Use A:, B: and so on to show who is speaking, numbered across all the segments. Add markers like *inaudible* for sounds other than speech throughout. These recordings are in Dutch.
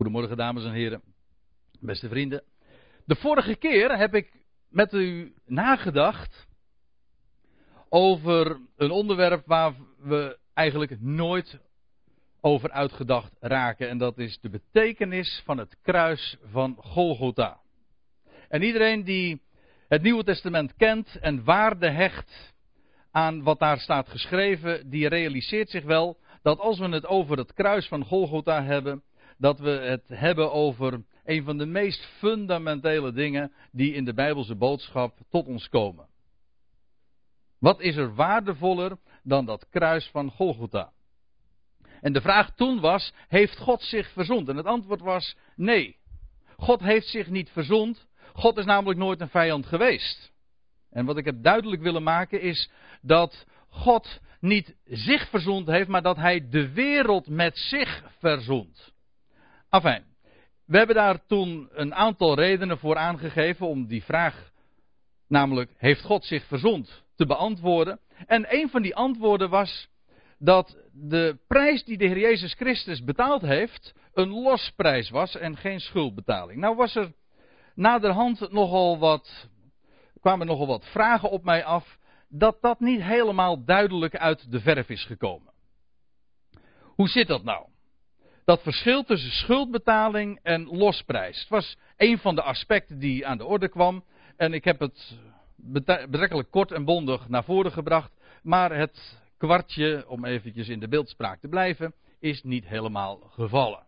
A: Goedemorgen, dames en heren, beste vrienden. De vorige keer heb ik met u nagedacht over een onderwerp waar we eigenlijk nooit over uitgedacht raken. En dat is de betekenis van het kruis van Golgotha. En iedereen die het Nieuwe Testament kent en waarde hecht aan wat daar staat geschreven, die realiseert zich wel dat als we het over het kruis van Golgotha hebben, dat we het hebben over een van de meest fundamentele dingen die in de Bijbelse boodschap tot ons komen. Wat is er waardevoller dan dat kruis van Golgotha? En de vraag toen was: heeft God zich verzond? En het antwoord was nee. God heeft zich niet verzond. God is namelijk nooit een vijand geweest. En wat ik heb duidelijk willen maken is dat God niet zich verzond heeft, maar dat hij de wereld met zich verzond. Enfin, we hebben daar toen een aantal redenen voor aangegeven om die vraag, namelijk heeft God zich verzond, te beantwoorden. En een van die antwoorden was dat de prijs die de Heer Jezus Christus betaald heeft, een losprijs was en geen schuldbetaling. Nou was er naderhand nogal wat, kwamen nogal wat vragen op mij af, dat dat niet helemaal duidelijk uit de verf is gekomen. Hoe zit dat nou? Dat verschil tussen schuldbetaling en losprijs. Het was een van de aspecten die aan de orde kwam. En ik heb het betrekkelijk kort en bondig naar voren gebracht. Maar het kwartje, om eventjes in de beeldspraak te blijven, is niet helemaal gevallen.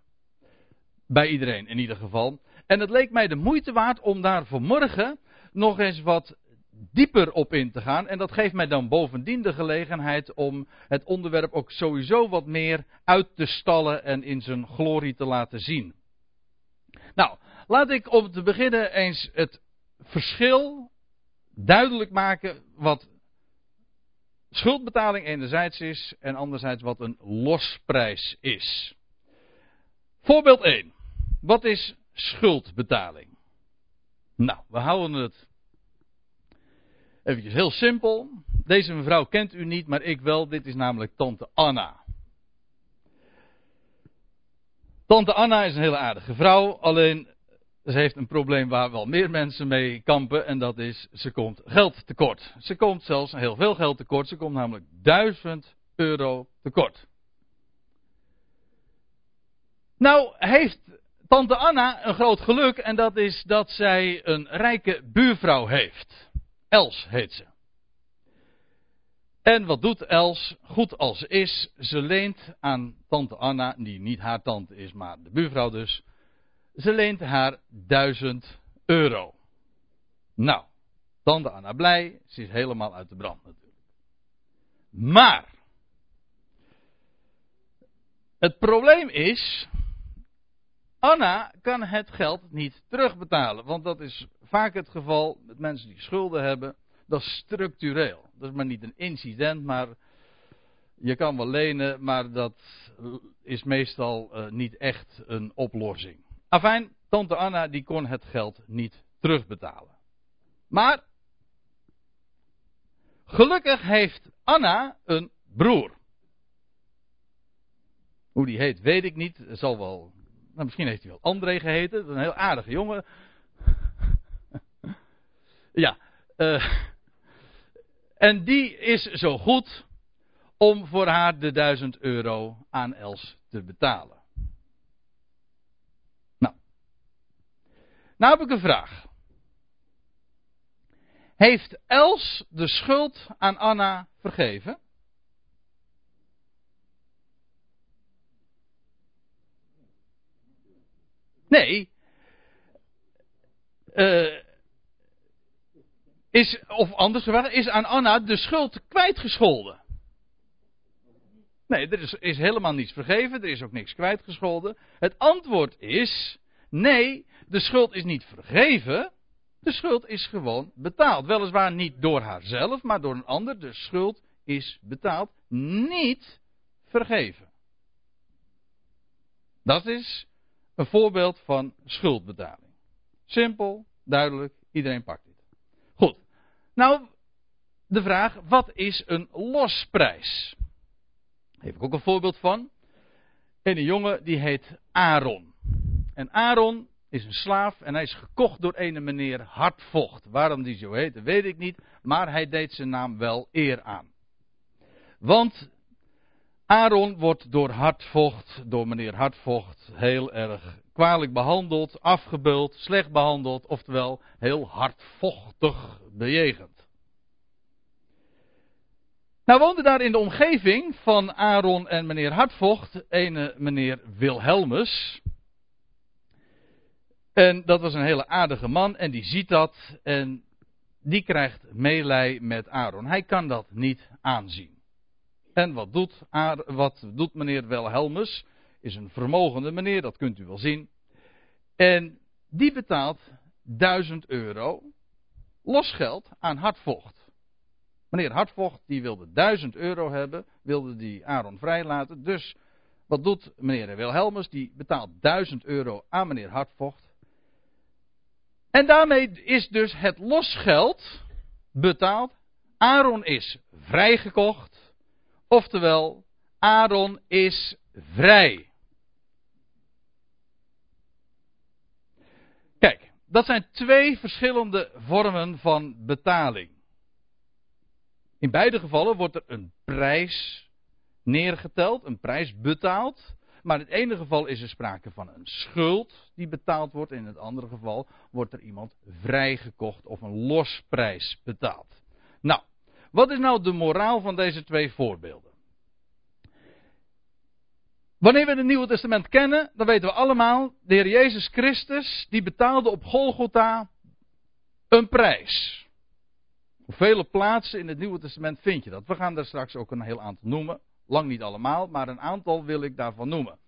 A: Bij iedereen in ieder geval. En het leek mij de moeite waard om daar vanmorgen nog eens wat dieper op in te gaan. En dat geeft mij dan bovendien de gelegenheid om het onderwerp ook sowieso wat meer uit te stallen en in zijn glorie te laten zien. Nou, laat ik om te beginnen eens het verschil duidelijk maken wat schuldbetaling enerzijds is en anderzijds wat een losprijs is. Voorbeeld 1. Wat is schuldbetaling? Nou, we houden het eventjes heel simpel. Deze mevrouw kent u niet, maar ik wel. Dit is namelijk tante Anna. Tante Anna is een hele aardige vrouw, alleen ze heeft een probleem waar wel meer mensen mee kampen en dat is, ze komt geld tekort. Ze komt zelfs heel veel geld tekort, ze komt namelijk 1000 euro tekort. Nou heeft tante Anna een groot geluk en dat is dat zij een rijke buurvrouw heeft. Els heet ze. En wat doet Els? Goed als is, ze leent aan tante Anna, die niet haar tante is, maar de buurvrouw dus, ze leent haar duizend euro. Nou, tante Anna blij, ze is helemaal uit de brand natuurlijk. Maar, het probleem is, Anna kan het geld niet terugbetalen. Want dat is vaak het geval met mensen die schulden hebben. Dat is structureel. Dat is maar niet een incident, maar je kan wel lenen, maar dat is meestal uh, niet echt een oplossing. Afijn, tante Anna die kon het geld niet terugbetalen. Maar gelukkig heeft Anna een broer. Hoe die heet, weet ik niet. Zal wel. Nou, misschien heeft hij wel André geheten. Een heel aardige jongen. *laughs* ja. Uh, en die is zo goed om voor haar de duizend euro aan Els te betalen. Nou heb ik een vraag. Heeft Els de schuld aan Anna vergeven? Nee. Uh, is, of anders gevraagd, is aan Anna de schuld kwijtgescholden? Nee, er is, is helemaal niets vergeven, er is ook niks kwijtgescholden. Het antwoord is, nee, de schuld is niet vergeven. De schuld is gewoon betaald. Weliswaar niet door haarzelf, maar door een ander. De schuld is betaald. Niet vergeven. Dat is een voorbeeld van schuldbetaling. Simpel, duidelijk, iedereen pakt dit. Goed. Nou, de vraag, wat is een losprijs? Daar heb ik ook een voorbeeld van. En een jongen die heet Aaron. En Aaron is een slaaf en hij is gekocht door een meneer Hartvocht. Waarom die zo heette, weet ik niet, maar hij deed zijn naam wel eer aan. Want Aaron wordt door Hartvocht, door meneer Hartvocht, heel erg kwalijk behandeld, afgebeuld, slecht behandeld, oftewel heel hardvochtig bejegend. Nou woonde daar in de omgeving van Aaron en meneer Hartvocht een meneer Wilhelmus. En dat was een hele aardige man en die ziet dat en die krijgt meelij met Aaron. Hij kan dat niet aanzien. En wat doet, wat doet meneer Wilhelmus? Is een vermogende meneer, dat kunt u wel zien. En die betaalt 1000 euro losgeld aan Hartvocht. Meneer Hartvocht die wilde 1000 euro hebben, wilde die Aaron vrijlaten. Dus wat doet meneer Wilhelmus? Die betaalt 1000 euro aan meneer Hartvocht. En daarmee is dus het losgeld betaald. Aaron is vrijgekocht. Oftewel, Aaron is vrij. Kijk, dat zijn twee verschillende vormen van betaling. In beide gevallen wordt er een prijs neergeteld, een prijs betaald. Maar in het ene geval is er sprake van een schuld die betaald wordt. In het andere geval wordt er iemand vrijgekocht of een losprijs betaald. Nou, wat is nou de moraal van deze twee voorbeelden? Wanneer we het Nieuwe Testament kennen, dan weten we allemaal, de Heer Jezus Christus, die betaalde op Golgotha een prijs. Op vele plaatsen in het Nieuwe Testament vind je dat. We gaan daar straks ook een heel aantal noemen. Lang niet allemaal, maar een aantal wil ik daarvan noemen.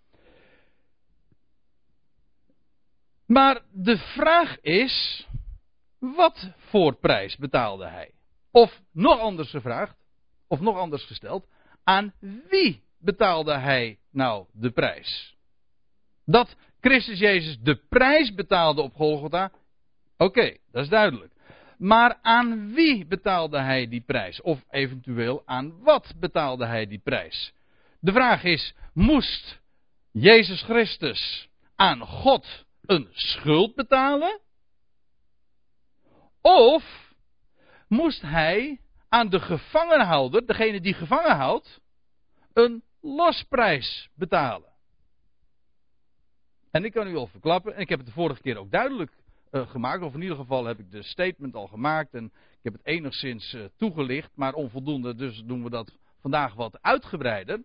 A: Maar de vraag is, wat voor prijs betaalde hij? Of nog anders gevraagd, of nog anders gesteld, aan wie betaalde hij nou de prijs? Dat Christus Jezus de prijs betaalde op Golgotha, oké, dat is duidelijk. Maar aan wie betaalde hij die prijs? Of eventueel aan wat betaalde hij die prijs? De vraag is: moest Jezus Christus aan God een schuld betalen? Of moest hij aan de gevangenhouder, degene die gevangen houdt, een losprijs betalen? En ik kan u al verklappen, en ik heb het de vorige keer ook duidelijk uh, gemaakt. Of in ieder geval heb ik de statement al gemaakt. En ik heb het enigszins uh, toegelicht, maar onvoldoende. Dus doen we dat vandaag wat uitgebreider.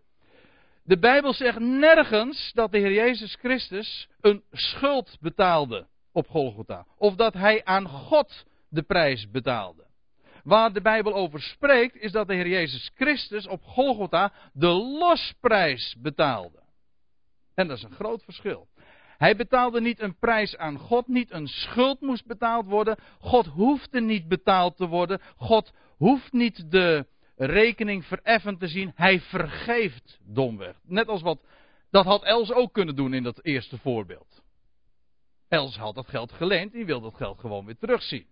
A: De Bijbel zegt nergens dat de Heer Jezus Christus een schuld betaalde op Golgotha. Of dat hij aan God de prijs betaalde. Waar de Bijbel over spreekt, is dat de Heer Jezus Christus op Golgotha de losprijs betaalde. En dat is een groot verschil. Hij betaalde niet een prijs aan God, niet een schuld moest betaald worden. God hoefde niet betaald te worden. God hoeft niet de rekening vereffend te zien. Hij vergeeft domweg. Net als wat, dat had Els ook kunnen doen in dat eerste voorbeeld. Els had dat geld geleend, die wil dat geld gewoon weer terugzien.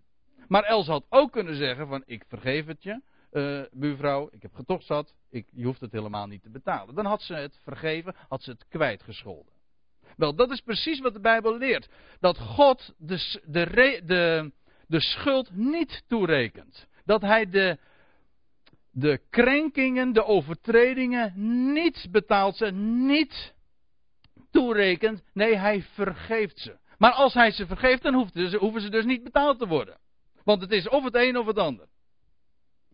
A: Maar Els had ook kunnen zeggen van ik vergeef het je, uh, buurvrouw, ik heb getocht zat, ik, je hoeft het helemaal niet te betalen. Dan had ze het vergeven, had ze het kwijtgescholden. Wel, dat is precies wat de Bijbel leert. Dat God de, de, de, de schuld niet toerekent. Dat hij de, de krenkingen, de overtredingen niet betaalt ze, niet toerekent. Nee, hij vergeeft ze. Maar als hij ze vergeeft, dan hoeven ze dus niet betaald te worden. Want het is of het een of het ander.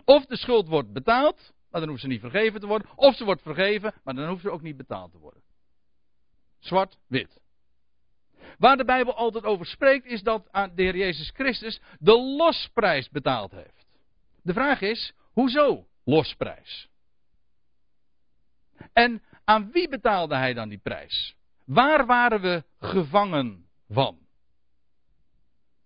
A: Of de schuld wordt betaald, maar dan hoeft ze niet vergeven te worden. Of ze wordt vergeven, maar dan hoeft ze ook niet betaald te worden. Zwart-wit. Waar de Bijbel altijd over spreekt, is dat de Heer Jezus Christus de losprijs betaald heeft. De vraag is, hoezo losprijs? En aan wie betaalde hij dan die prijs? Waar waren we gevangen van?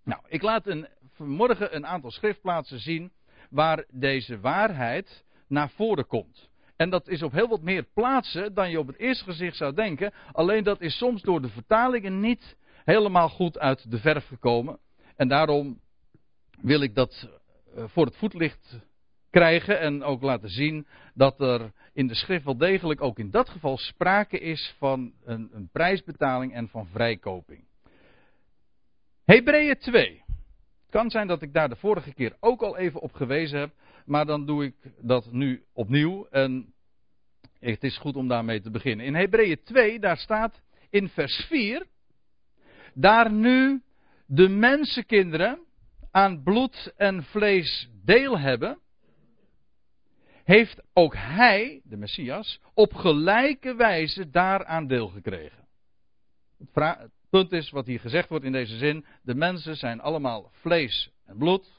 A: Nou, ik laat een, vanmorgen een aantal schriftplaatsen zien waar deze waarheid naar voren komt. En dat is op heel wat meer plaatsen dan je op het eerste gezicht zou denken. Alleen dat is soms door de vertalingen niet helemaal goed uit de verf gekomen. En daarom wil ik dat eh, voor het voetlicht krijgen en ook laten zien dat er in de schrift wel degelijk ook in dat geval sprake is van een, een prijsbetaling en van vrijkoping. Hebreeën 2. Het kan zijn dat ik daar de vorige keer ook al even op gewezen heb, maar dan doe ik dat nu opnieuw. En het is goed om daarmee te beginnen. In Hebreeën 2, daar staat in vers 4, daar nu de mensenkinderen aan bloed en vlees deel hebben, heeft ook hij, de Messias, op gelijke wijze daaraan deel gekregen. Het, punt is wat hier gezegd wordt in deze zin: de mensen zijn allemaal vlees en bloed.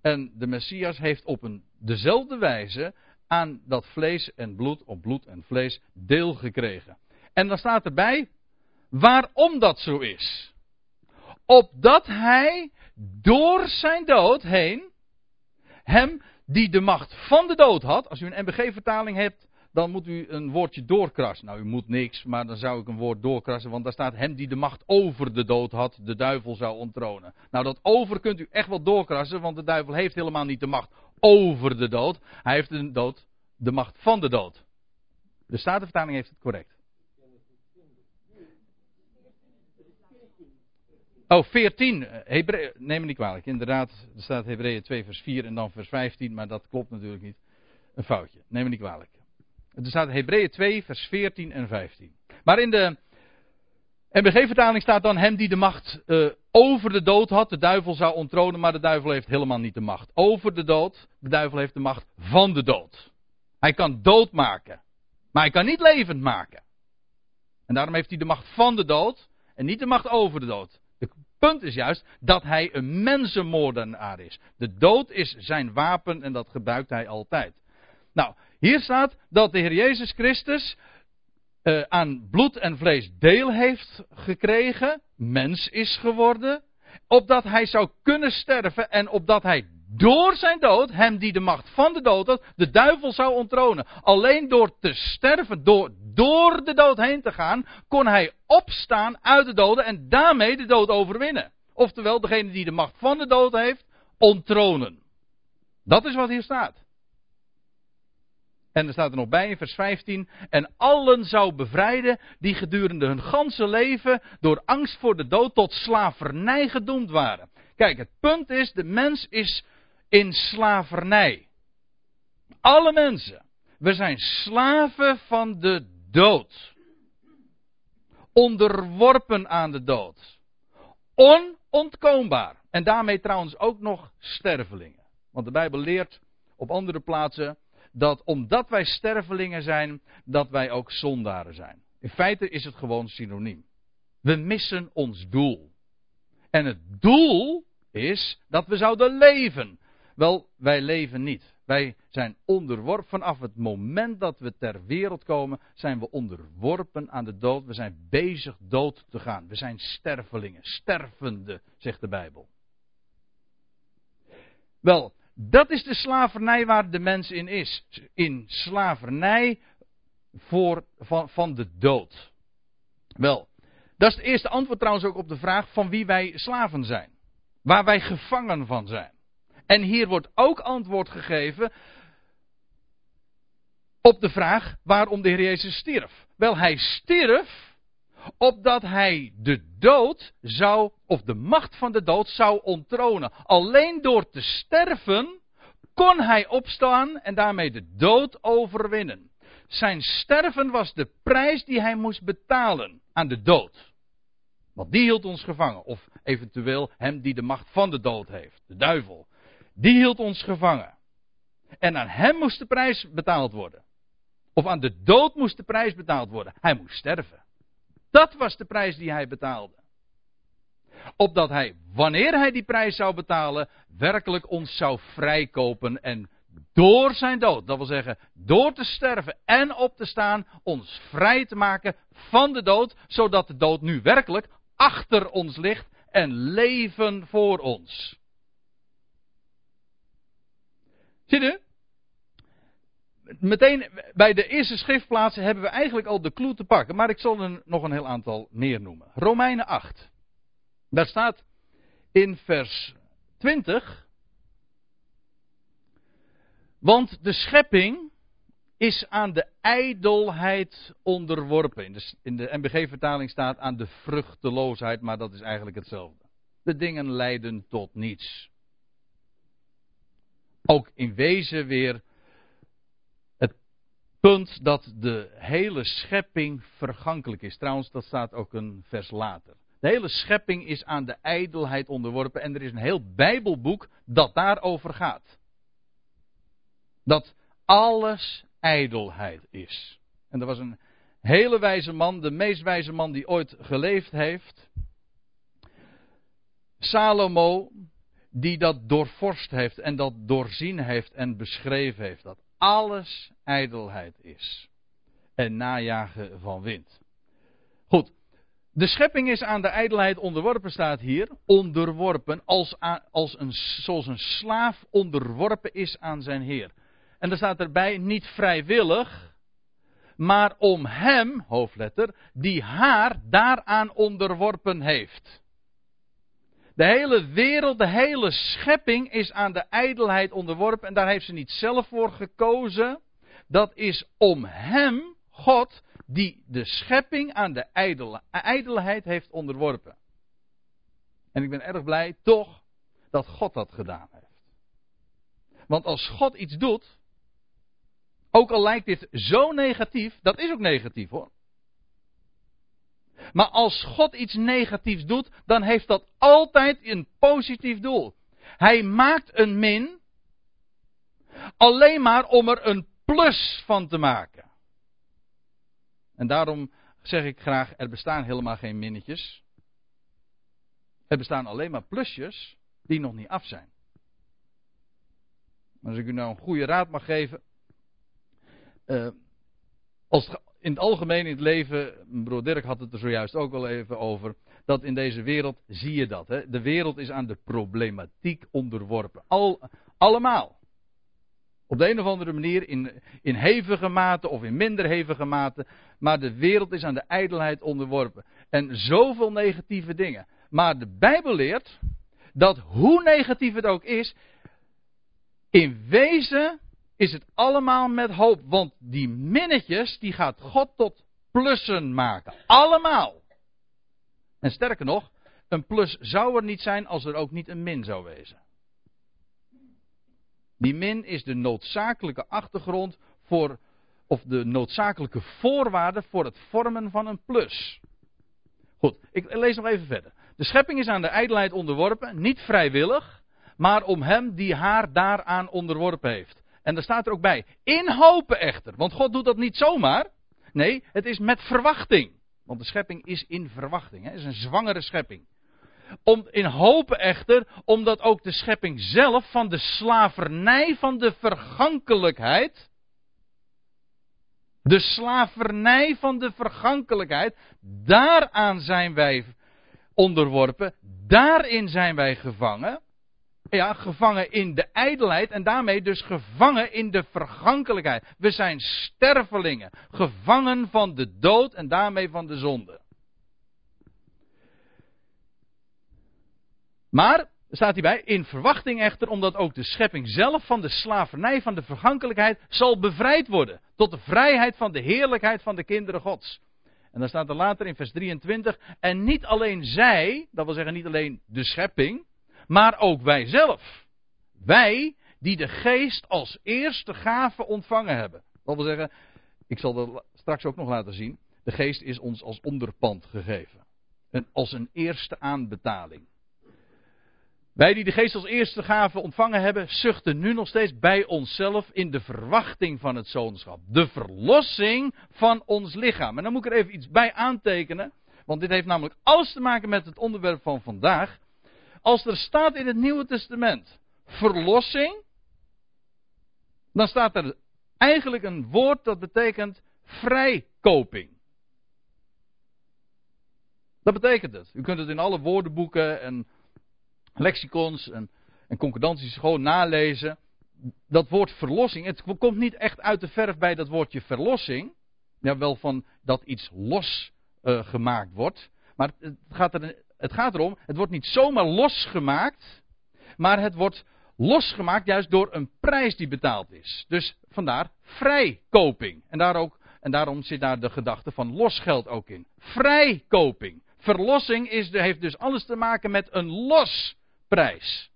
A: En de Messias heeft op een, dezelfde wijze aan dat vlees en bloed, op bloed en vlees, deel gekregen. En dan staat erbij waarom dat zo is. Opdat hij door zijn dood heen hem die de macht van de dood had. Als u een MBG-vertaling hebt, dan moet u een woordje doorkrassen. Nou, u moet niks, maar dan zou ik een woord doorkrassen, want daar staat hem die de macht over de dood had, de duivel zou onttronen. Nou, dat over kunt u echt wel doorkrassen, want de duivel heeft helemaal niet de macht over de dood. Hij heeft de dood, de macht van de dood. De Statenvertaling heeft het correct. Oh, 14. Hebre neem me niet kwalijk. Inderdaad, er staat Hebreeën 2 vers 4 en dan vers 15, maar dat klopt natuurlijk niet. Een foutje. Neem me niet kwalijk. Er staat Hebreeën 2 vers 14 en 15. Maar in de MBG-vertaling staat dan hem die de macht uh, over de dood had. De duivel zou onttronen, maar de duivel heeft helemaal niet de macht over de dood. De duivel heeft de macht van de dood. Hij kan dood maken, maar hij kan niet levend maken. En daarom heeft hij de macht van de dood en niet de macht over de dood punt is juist dat hij een mensenmoordenaar is. De dood is zijn wapen en dat gebruikt hij altijd. Nou, hier staat dat de Heer Jezus Christus uh, aan bloed en vlees deel heeft gekregen, mens is geworden, opdat hij zou kunnen sterven en opdat hij door zijn dood, hem die de macht van de dood had, de duivel zou onttronen. Alleen door te sterven, door, door de dood heen te gaan, kon hij opstaan uit de doden en daarmee de dood overwinnen. Oftewel, degene die de macht van de dood heeft, onttronen. Dat is wat hier staat. En er staat er nog bij in vers 15. En allen zou bevrijden die gedurende hun ganse leven door angst voor de dood tot slavernij gedoemd waren. Kijk, het punt is, de mens is in slavernij. Alle mensen. We zijn slaven van de dood. Onderworpen aan de dood. Onontkoombaar. En daarmee trouwens ook nog stervelingen. Want de Bijbel leert op andere plaatsen dat omdat wij stervelingen zijn, dat wij ook zondaren zijn. In feite is het gewoon synoniem. We missen ons doel. En het doel is dat we zouden leven. Wel, wij leven niet. Wij zijn onderworpen vanaf het moment dat we ter wereld komen, zijn we onderworpen aan de dood. We zijn bezig dood te gaan. We zijn stervelingen, stervende, zegt de Bijbel. Wel, dat is de slavernij waar de mens in is. In slavernij voor, van, van de dood. Wel, dat is het eerste antwoord trouwens ook op de vraag van wie wij slaven zijn. Waar wij gevangen van zijn. En hier wordt ook antwoord gegeven op de vraag waarom de Heer Jezus stierf. Wel, hij stierf opdat hij de dood zou, of de macht van de dood zou onttronen. Alleen door te sterven kon hij opstaan en daarmee de dood overwinnen. Zijn sterven was de prijs die hij moest betalen aan de dood. Want die hield ons gevangen. Of eventueel hem die de macht van de dood heeft, de duivel. Die hield ons gevangen. En aan hem moest de prijs betaald worden. Of aan de dood moest de prijs betaald worden. Hij moest sterven. Dat was de prijs die hij betaalde. Opdat hij, wanneer hij die prijs zou betalen, werkelijk ons zou vrijkopen en door zijn dood, dat wil zeggen door te sterven en op te staan, ons vrij te maken van de dood, zodat de dood nu werkelijk achter ons ligt en leven voor ons. Zie je? Meteen bij de eerste schriftplaatsen hebben we eigenlijk al de clue te pakken. Maar ik zal er nog een heel aantal meer noemen. Romeinen 8. Daar staat in vers 20. Want de schepping is aan de ijdelheid onderworpen. In de, in de MBG-vertaling staat aan de vruchteloosheid, maar dat is eigenlijk hetzelfde. De dingen leiden tot niets. Ook in wezen weer punt dat de hele schepping vergankelijk is. Trouwens, dat staat ook een vers later. De hele schepping is aan de ijdelheid onderworpen en er is een heel Bijbelboek dat daarover gaat. Dat alles ijdelheid is. En er was een hele wijze man, de meest wijze man die ooit geleefd heeft. Salomo, die dat doorvorst heeft en dat doorzien heeft en beschreven heeft. Dat alles ijdelheid is. En najagen van wind. Goed. De schepping is aan de ijdelheid onderworpen, staat hier. Onderworpen, als, als een, zoals een slaaf onderworpen is aan zijn heer. En er staat erbij niet vrijwillig, maar om hem, hoofdletter, die haar daaraan onderworpen heeft. De hele wereld, de hele schepping is aan de ijdelheid onderworpen en daar heeft ze niet zelf voor gekozen. Dat is om hem, God, die de schepping aan de ijdelheid heeft onderworpen. En ik ben erg blij toch dat God dat gedaan heeft. Want als God iets doet, ook al lijkt dit zo negatief, dat is ook negatief hoor. Maar als God iets negatiefs doet, dan heeft dat altijd een positief doel. Hij maakt een min alleen maar om er een plus van te maken. En daarom zeg ik graag, er bestaan helemaal geen minnetjes. Er bestaan alleen maar plusjes die nog niet af zijn. Als ik u nou een goede raad mag geven, uh, als in het algemeen in het leven, broer Dirk had het er zojuist ook al even over, dat in deze wereld zie je dat. Hè? De wereld is aan de problematiek onderworpen. Al, allemaal. Op de een of andere manier, in, in hevige mate of in minder hevige mate. Maar de wereld is aan de ijdelheid onderworpen. En zoveel negatieve dingen. Maar de Bijbel leert dat hoe negatief het ook is, in wezen is het allemaal met hoop. Want die minnetjes, die gaat God tot plussen maken. Allemaal. En sterker nog, een plus zou er niet zijn als er ook niet een min zou wezen. Die min is de noodzakelijke achtergrond voor, of de noodzakelijke voorwaarde voor het vormen van een plus. Goed, ik lees nog even verder. De schepping is aan de ijdelheid onderworpen, niet vrijwillig, maar om hem die haar daaraan onderworpen heeft. En daar staat er ook bij. In hopen echter. Want God doet dat niet zomaar. Nee, het is met verwachting. Want de schepping is in verwachting. Het is een zwangere schepping. Om, in hopen echter, omdat ook de schepping zelf van de slavernij van de vergankelijkheid. De slavernij van de vergankelijkheid. Daaraan zijn wij onderworpen. Daarin zijn wij gevangen ja, gevangen in de ijdelheid en daarmee dus gevangen in de vergankelijkheid. We zijn stervelingen, gevangen van de dood en daarmee van de zonde. Maar, staat hierbij, in verwachting echter, omdat ook de schepping zelf van de slavernij van de vergankelijkheid zal bevrijd worden. Tot de vrijheid van de heerlijkheid van de kinderen Gods. En dan staat er later in vers 23, en niet alleen zij, dat wil zeggen niet alleen de schepping, maar ook wij zelf. Wij die de geest als eerste gave ontvangen hebben. Dat wil zeggen, ik zal dat straks ook nog laten zien. De geest is ons als onderpand gegeven. En als een eerste aanbetaling. Wij die de geest als eerste gave ontvangen hebben, zuchten nu nog steeds bij onszelf in de verwachting van het zoonschap. De verlossing van ons lichaam. En dan moet ik er even iets bij aantekenen. Want dit heeft namelijk alles te maken met het onderwerp van vandaag. Als er staat in het Nieuwe Testament verlossing, dan staat er eigenlijk een woord dat betekent vrijkoping. Dat betekent het. U kunt het in alle woordenboeken en lexicons en, en concordanties gewoon nalezen. Dat woord verlossing, het komt niet echt uit de verf bij dat woordje verlossing. Ja, wel van dat iets los uh, gemaakt wordt. Maar het gaat er het gaat erom, het wordt niet zomaar losgemaakt, maar het wordt losgemaakt juist door een prijs die betaald is. Dus vandaar vrijkoping. En, daar ook, en daarom zit daar de gedachte van losgeld ook in. Vrijkoping. Verlossing is, heeft dus alles te maken met een losprijs.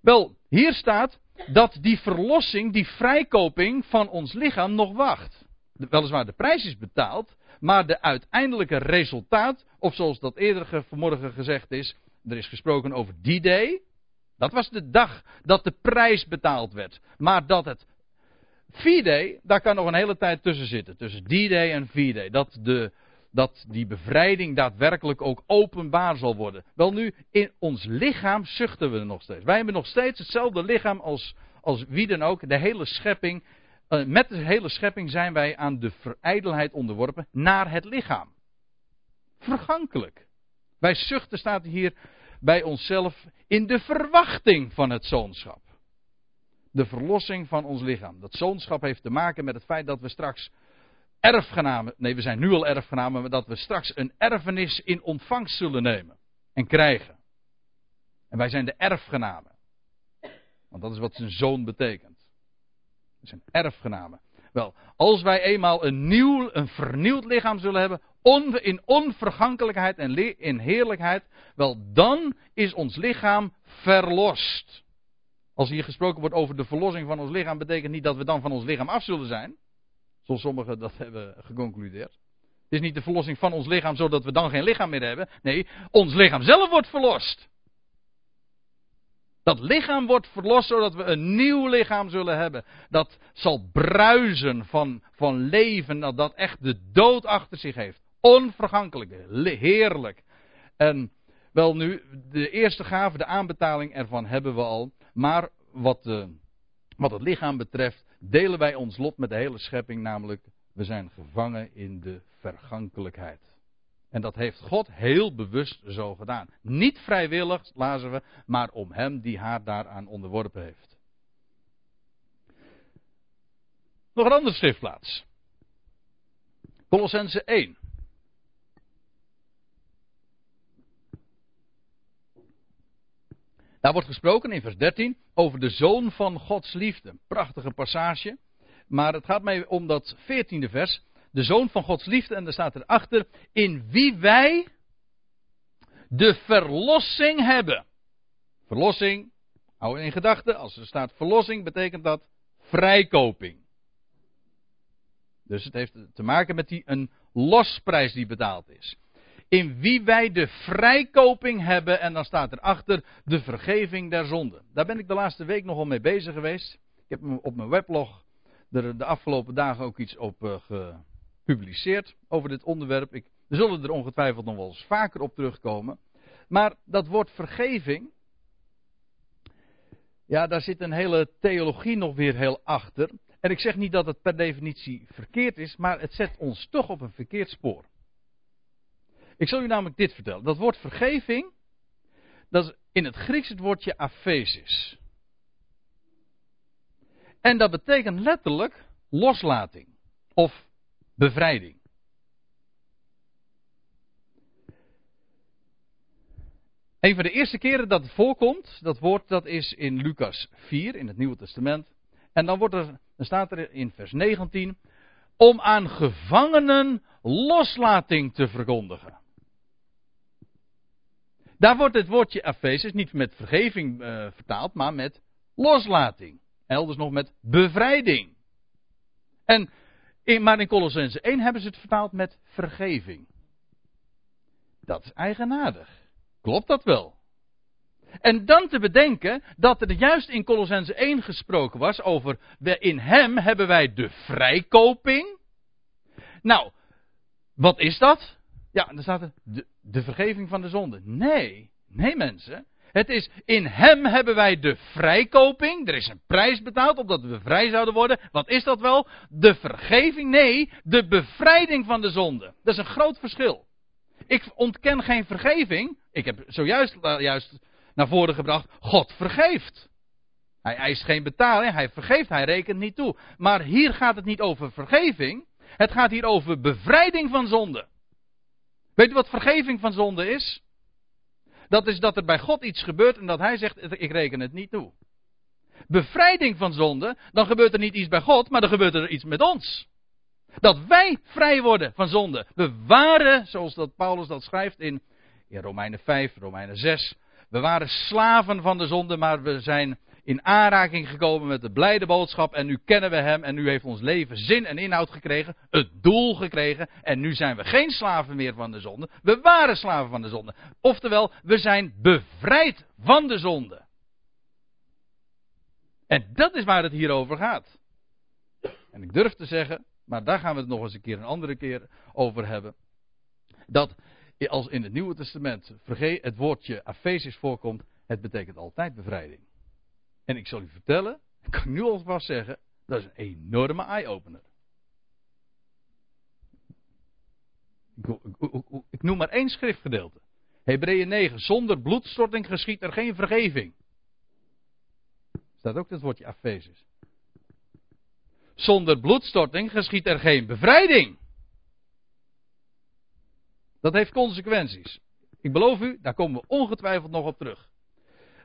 A: Wel, hier staat dat die verlossing, die vrijkoping van ons lichaam nog wacht. Weliswaar de prijs is betaald, maar de uiteindelijke resultaat, of zoals dat eerder vanmorgen gezegd is, er is gesproken over die day. Dat was de dag dat de prijs betaald werd. Maar dat het V-Day, daar kan nog een hele tijd tussen zitten. Tussen die day en V-Day. Dat, de, dat die bevrijding daadwerkelijk ook openbaar zal worden. Wel nu, in ons lichaam zuchten we nog steeds. Wij hebben nog steeds hetzelfde lichaam als, als wie dan ook. De hele schepping. Uh, met de hele schepping zijn wij aan de verijdelheid onderworpen naar het lichaam. Vergankelijk. Wij zuchten, staat hier bij onszelf, in de verwachting van het zoonschap de verlossing van ons lichaam. Dat zoonschap heeft te maken met het feit dat we straks erfgenamen, nee we zijn nu al erfgenamen, maar dat we straks een erfenis in ontvangst zullen nemen en krijgen. En wij zijn de erfgenamen. Want dat is wat zijn zoon betekent. We zijn erfgenamen. Wel, als wij eenmaal een nieuw, een vernieuwd lichaam zullen hebben, in onvergankelijkheid en in heerlijkheid, wel dan is ons lichaam verlost. Als hier gesproken wordt over de verlossing van ons lichaam, betekent niet dat we dan van ons lichaam af zullen zijn. Zoals sommigen dat hebben geconcludeerd. Het is niet de verlossing van ons lichaam zodat we dan geen lichaam meer hebben. Nee, ons lichaam zelf wordt verlost. Dat lichaam wordt verlost zodat we een nieuw lichaam zullen hebben. Dat zal bruisen van, van leven, dat echt de dood achter zich heeft. Onvergankelijk, heerlijk. En wel nu, de eerste gave, de aanbetaling ervan hebben we al. Maar wat, de, eh, wat het lichaam betreft, delen wij ons lot met de hele schepping, namelijk we zijn gevangen in de vergankelijkheid. En dat heeft God heel bewust zo gedaan. Niet vrijwillig, lazen we, maar om hem die haar daaraan onderworpen heeft. Nog een andere schriftplaats. Colossense 1. Daar wordt gesproken in vers 13 over de zoon van Gods liefde. Prachtige passage. Maar het gaat mij om dat 14e vers. De zoon van Gods liefde. En daar staat erachter. In wie wij de verlossing hebben. Verlossing. Hou in gedachten. Als er staat verlossing betekent dat vrijkoping. Dus het heeft te maken met die, een losprijs die betaald is in wie wij de vrijkoping hebben. En dan staat erachter de vergeving der zonden. Daar ben ik de laatste week nogal mee bezig geweest. Ik heb op mijn weblog er de afgelopen dagen ook iets op uh, gepubliceerd over dit onderwerp. Ik, we zullen er ongetwijfeld nog wel eens vaker op terugkomen. Maar dat woord vergeving. Ja, daar zit een hele theologie nog weer heel achter. En ik zeg niet dat het per definitie verkeerd is, maar het zet ons toch op een verkeerd spoor. Ik zal u namelijk dit vertellen. Dat woord vergeving, dat is in het Grieks het woordje aphesis. En dat betekent letterlijk loslating of bevrijding. Een van de eerste keren dat het voorkomt, dat woord dat is in Lucas 4 in het Nieuwe Testament. En dan, wordt er, dan staat er in vers 19, om aan gevangenen loslating te verkondigen. Daar wordt het woordje Efezes niet met vergeving uh, vertaald, maar met loslating. Elders nog met bevrijding. En in, maar in Colossense 1 hebben ze het vertaald met vergeving. Dat is eigenaardig. Klopt dat wel? En dan te bedenken dat er juist in Colossense 1 gesproken was over in hem hebben wij de vrijkoping. Nou, wat is dat? Ja, dan staat er de, de vergeving van de zonde. Nee, nee mensen. Het is in hem hebben wij de vrijkoping. Er is een prijs betaald opdat we vrij zouden worden. Wat is dat wel? De vergeving? Nee, de bevrijding van de zonde. Dat is een groot verschil. Ik ontken geen vergeving. Ik heb zojuist uh, juist naar voren gebracht. God vergeeft. Hij eist geen betaling. Hij vergeeft. Hij rekent niet toe. Maar hier gaat het niet over vergeving. Het gaat hier over bevrijding van zonde. Weet u wat vergeving van zonde is? Dat is dat er bij God iets gebeurt en dat hij zegt, ik reken het niet toe. Bevrijding van zonde, dan gebeurt er niet iets bij God, maar dan gebeurt er iets met ons. Dat wij vrij worden van zonde. We waren, zoals dat Paulus dat schrijft in, in Romeinen 5, Romeinen 6. We waren slaven van de zonde, maar we zijn in aanraking gekomen met de blijde boodschap. En nu kennen we hem en nu heeft ons leven zin en inhoud gekregen. Het doel gekregen. En nu zijn we geen slaven meer van de zonde. We waren slaven van de zonde. Oftewel, we zijn bevrijd van de zonde. En dat is waar het hier over gaat. En ik durf te zeggen, maar daar gaan we het nog eens een keer een andere keer over hebben. Dat als in het Nieuwe Testament het woordje Afesis voorkomt, het betekent altijd bevrijding. En ik zal u vertellen, ik kan nu alvast zeggen, dat is een enorme eye-opener. Ik, ik, noem maar één schriftgedeelte. Hebreeën 9. Zonder bloedstorting geschiet er geen vergeving. Staat ook het woordje Afesis. Zonder bloedstorting geschiet er geen bevrijding. Dat heeft consequenties. Ik beloof u, daar komen we ongetwijfeld nog op terug.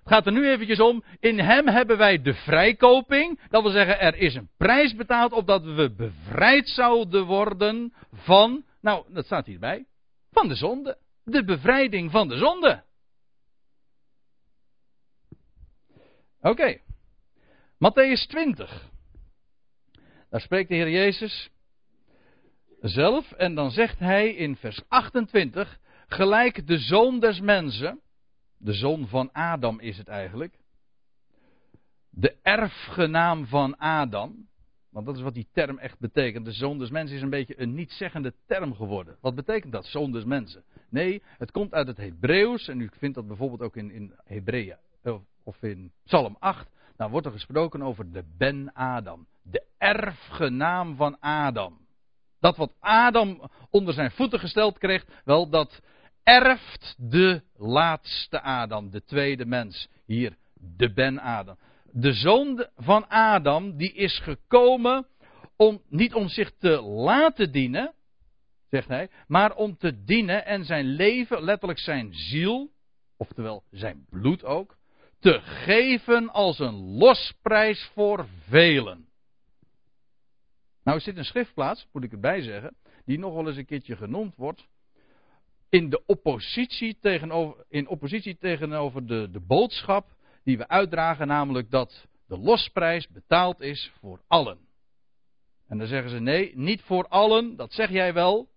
A: Het gaat er nu eventjes om. In hem hebben wij de vrijkoping. Dat wil zeggen, er is een prijs betaald opdat we bevrijd zouden worden van. Nou, dat staat hierbij. Van de zonde. De bevrijding van de zonde. Oké. Okay. Matthäus 20. Daar spreekt de Heer Jezus zelf en dan zegt hij in vers 28, gelijk de zoon des mensen, de zoon van Adam is het eigenlijk, de erfgenaam van Adam, want dat is wat die term echt betekent. De zoon des mensen is een beetje een niet-zeggende term geworden. Wat betekent dat, zoon des mensen? Nee, het komt uit het Hebreeuws, en u vindt dat bijvoorbeeld ook in, in Hebreeën, of in Psalm 8, dan wordt er gesproken over de Ben Adam, de erfgenaam van Adam. Dat wat Adam onder zijn voeten gesteld kreeg, wel dat erft de laatste Adam, de tweede mens. Hier, de Ben-Adam. De zoon van Adam, die is gekomen om, niet om zich te laten dienen, zegt hij, maar om te dienen en zijn leven, letterlijk zijn ziel, oftewel zijn bloed ook, te geven als een losprijs voor velen. Nou is dit een schriftplaats, moet ik erbij zeggen, die nog wel eens een keertje genoemd wordt. In, de oppositie tegenover, in oppositie tegenover de, de boodschap die we uitdragen, namelijk dat de losprijs betaald is voor allen. En dan zeggen ze nee, niet voor allen, dat zeg jij wel,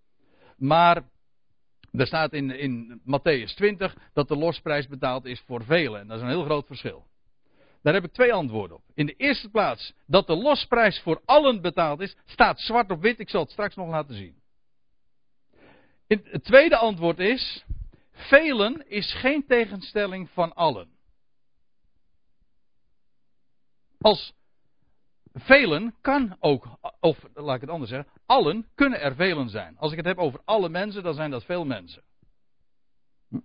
A: maar er staat in, in Matthäus 20 dat de losprijs betaald is voor velen. En dat is een heel groot verschil. Daar heb ik twee antwoorden op. In de eerste plaats, dat de losprijs voor allen betaald is, staat zwart op wit. Ik zal het straks nog laten zien. Het tweede antwoord is, velen is geen tegenstelling van allen. Als velen kan ook, of laat ik het anders zeggen, allen kunnen er velen zijn. Als ik het heb over alle mensen, dan zijn dat veel mensen. Hm?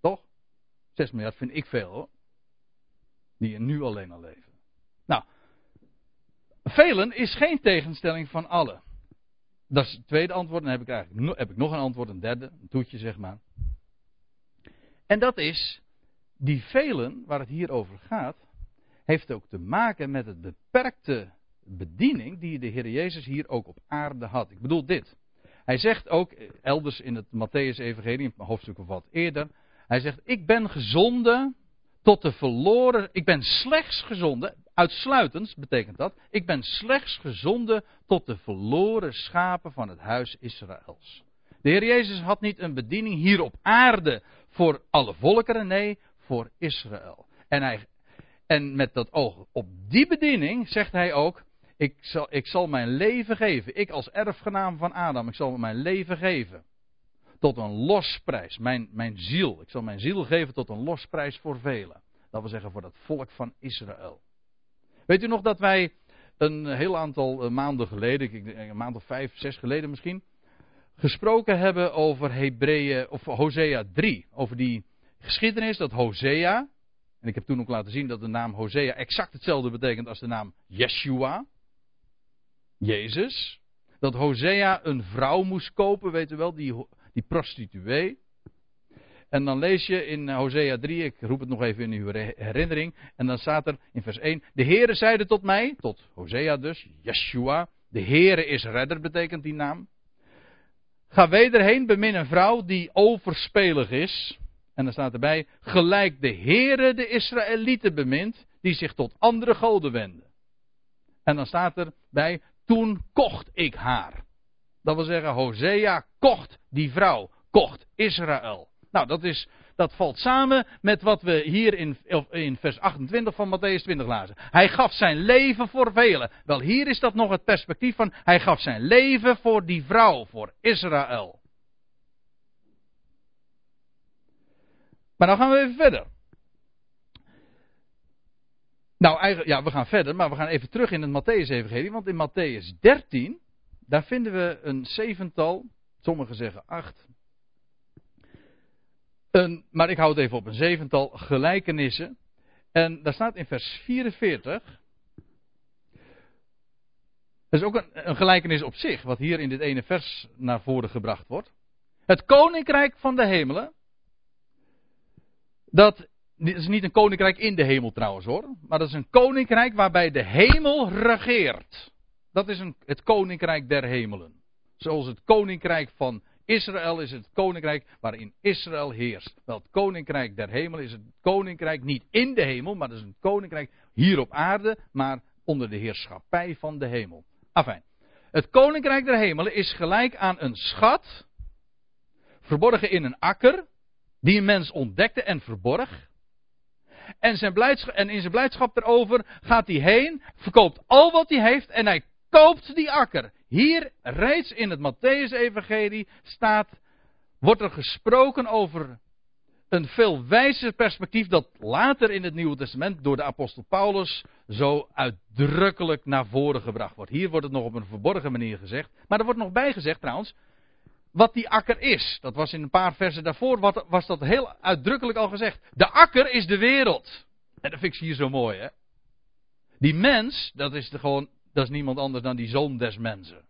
A: Toch? 6 miljard vind ik veel hoor die er nu alleen al leven. Nou, velen is geen tegenstelling van allen. Dat is het tweede antwoord. Dan heb ik eigenlijk heb ik nog een antwoord, een derde, een toetje zeg maar. En dat is, die velen waar het hier over gaat, heeft ook te maken met het beperkte bediening die de Heer Jezus hier ook op aarde had. Ik bedoel dit. Hij zegt ook, elders in het Matthäus-evangelie, een hoofdstuk of wat eerder, hij zegt, ik ben gezonden tot de verloren. Ik ben slechts gezonden. Uitsluitend betekent dat. Ik ben slechts gezonden tot de verloren schapen van het huis Israëls. De Heer Jezus had niet een bediening hier op aarde voor alle volkeren, nee, voor Israël. En, hij, en met dat oog op die bediening zegt hij ook: ik zal, ik zal mijn leven geven. Ik als erfgenaam van Adam, ik zal mijn leven geven tot een losprijs. Mijn, mijn ziel. Ik zal mijn ziel geven tot een losprijs voor velen. Dat wil zeggen voor dat volk van Israël. Weet u nog dat wij een heel aantal eh, maanden geleden, een maand of vijf, zes geleden misschien, gesproken hebben over Hebreeën, of Hosea 3. Over die geschiedenis dat Hosea, en ik heb toen ook laten zien dat de naam Hosea exact hetzelfde betekent als de naam Yeshua, Jezus. Dat Hosea een vrouw moest kopen, weet u wel, die die prostituee. En dan lees je in Hosea 3, ik roep het nog even in uw herinnering. En dan staat er in vers 1: De Heere zeide tot mij, tot Hosea dus, Yeshua. De Heere is redder, betekent die naam. Ga wederheen, bemin een vrouw die overspelig is. En dan staat erbij, gelijk de Heere de Israëlieten bemint, die zich tot andere goden wenden. En dan staat erbij, toen kocht ik haar. Dat wil zeggen, Hosea kocht die vrouw, kocht Israël. Nou, dat, is, dat valt samen met wat we hier in, in vers 28 van Matthäus 20 lazen. Hij gaf zijn leven voor velen. Wel, hier is dat nog het perspectief van, hij gaf zijn leven voor die vrouw, voor Israël. Maar dan gaan we even verder. Nou, eigenlijk, ja, we gaan verder, maar we gaan even terug in het Matthäus-evangelie. Want in Matthäus 13, daar vinden we een zevental, sommigen zeggen acht. Een, maar ik hou het even op een zevental gelijkenissen. En daar staat in vers 44. Dat is ook een, een gelijkenis op zich, wat hier in dit ene vers naar voren gebracht wordt. Het koninkrijk van de hemelen. Dat is niet een koninkrijk in de hemel trouwens hoor. Maar dat is een koninkrijk waarbij de hemel regeert. Dat is een, het koninkrijk der hemelen. Zoals het koninkrijk van Israël is het koninkrijk waarin Israël heerst. Wel, het koninkrijk der hemel is het koninkrijk niet in de hemel, maar dat is een koninkrijk hier op aarde, maar onder de heerschappij van de hemel. Afijn. Het koninkrijk der hemelen is gelijk aan een schat, verborgen in een akker, die een mens ontdekte en verborg. En, zijn en in zijn blijdschap erover gaat hij heen, verkoopt al wat hij heeft en hij koopt die akker. Hier reeds in het Matthäus-evangelie staat, wordt er gesproken over een veel wijzer perspectief dat later in het Nieuwe Testament door de apostel Paulus zo uitdrukkelijk naar voren gebracht wordt. Hier wordt het nog op een verborgen manier gezegd, maar er wordt nog bijgezegd trouwens, wat die akker is. Dat was in een paar versen daarvoor, wat, was dat heel uitdrukkelijk al gezegd. De akker is de wereld. En dat vind ik hier zo mooi, hè. Die mens, dat is gewoon, dat is niemand anders dan die zoon des mensen.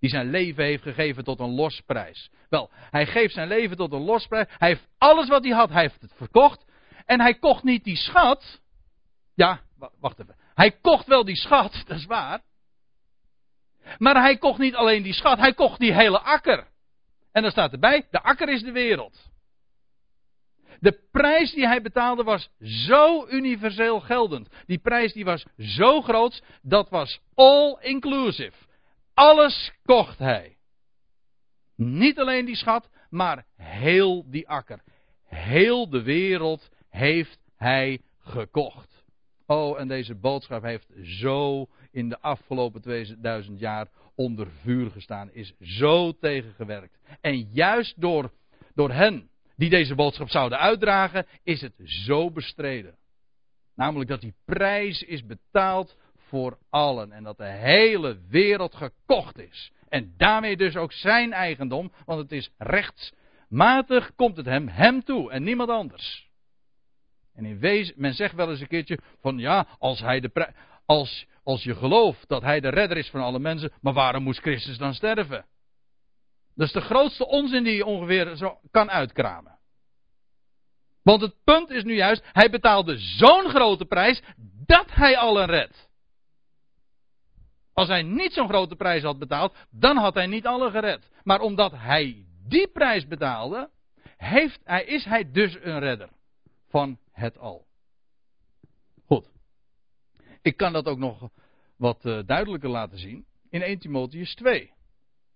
A: Die zijn leven heeft gegeven tot een losprijs. Wel, hij geeft zijn leven tot een losprijs. Hij heeft alles wat hij had, hij heeft het verkocht. En hij kocht niet die schat. Ja, wacht even. Hij kocht wel die schat, *laughs* dat is waar. Maar hij kocht niet alleen die schat, hij kocht die hele akker. En dan staat erbij, de akker is de wereld. De prijs die hij betaalde was zo universeel geldend. Die prijs die was zo groot, dat was all inclusive. Alles kocht hij. Niet alleen die schat, maar heel die akker. Heel de wereld heeft hij gekocht. Oh, en deze boodschap heeft zo in de afgelopen 2000 jaar onder vuur gestaan, is zo tegengewerkt. En juist door, door hen die deze boodschap zouden uitdragen, is het zo bestreden. Namelijk dat die prijs is betaald voor allen en dat de hele wereld gekocht is. En daarmee dus ook zijn eigendom, want het is rechtsmatig, komt het hem, hem toe en niemand anders. En in wezen, men zegt wel eens een keertje van ja, als hij de als, als je gelooft dat hij de redder is van alle mensen, maar waarom moest Christus dan sterven? Dat is de grootste onzin die je ongeveer zo kan uitkramen. Want het punt is nu juist, hij betaalde zo'n grote prijs dat hij allen redt. Als hij niet zo'n grote prijs had betaald, dan had hij niet allen gered. Maar omdat hij die prijs betaalde, heeft, hij, is hij dus een redder van het al. Goed. Ik kan dat ook nog wat uh, duidelijker laten zien in 1 Timotheus 2.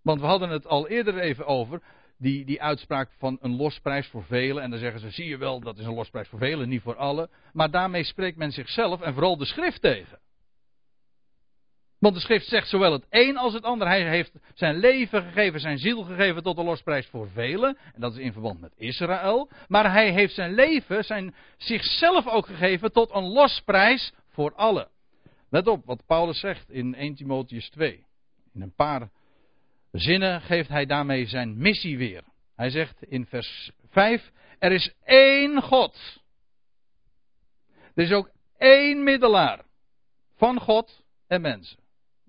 A: Want we hadden het al eerder even over, die, die uitspraak van een losprijs voor velen. En dan zeggen ze, zie je wel, dat is een losprijs voor velen, niet voor allen. Maar daarmee spreekt men zichzelf en vooral de schrift tegen. Want de schrift zegt zowel het een als het ander. Hij heeft zijn leven gegeven, zijn ziel gegeven tot een losprijs voor velen. En dat is in verband met Israël. Maar hij heeft zijn leven, zijn, zichzelf ook gegeven tot een losprijs voor allen. Let op wat Paulus zegt in 1 Timotheus 2. In een paar zinnen geeft hij daarmee zijn missie weer. Hij zegt in vers 5: Er is één God. Er is ook één middelaar van God en mensen.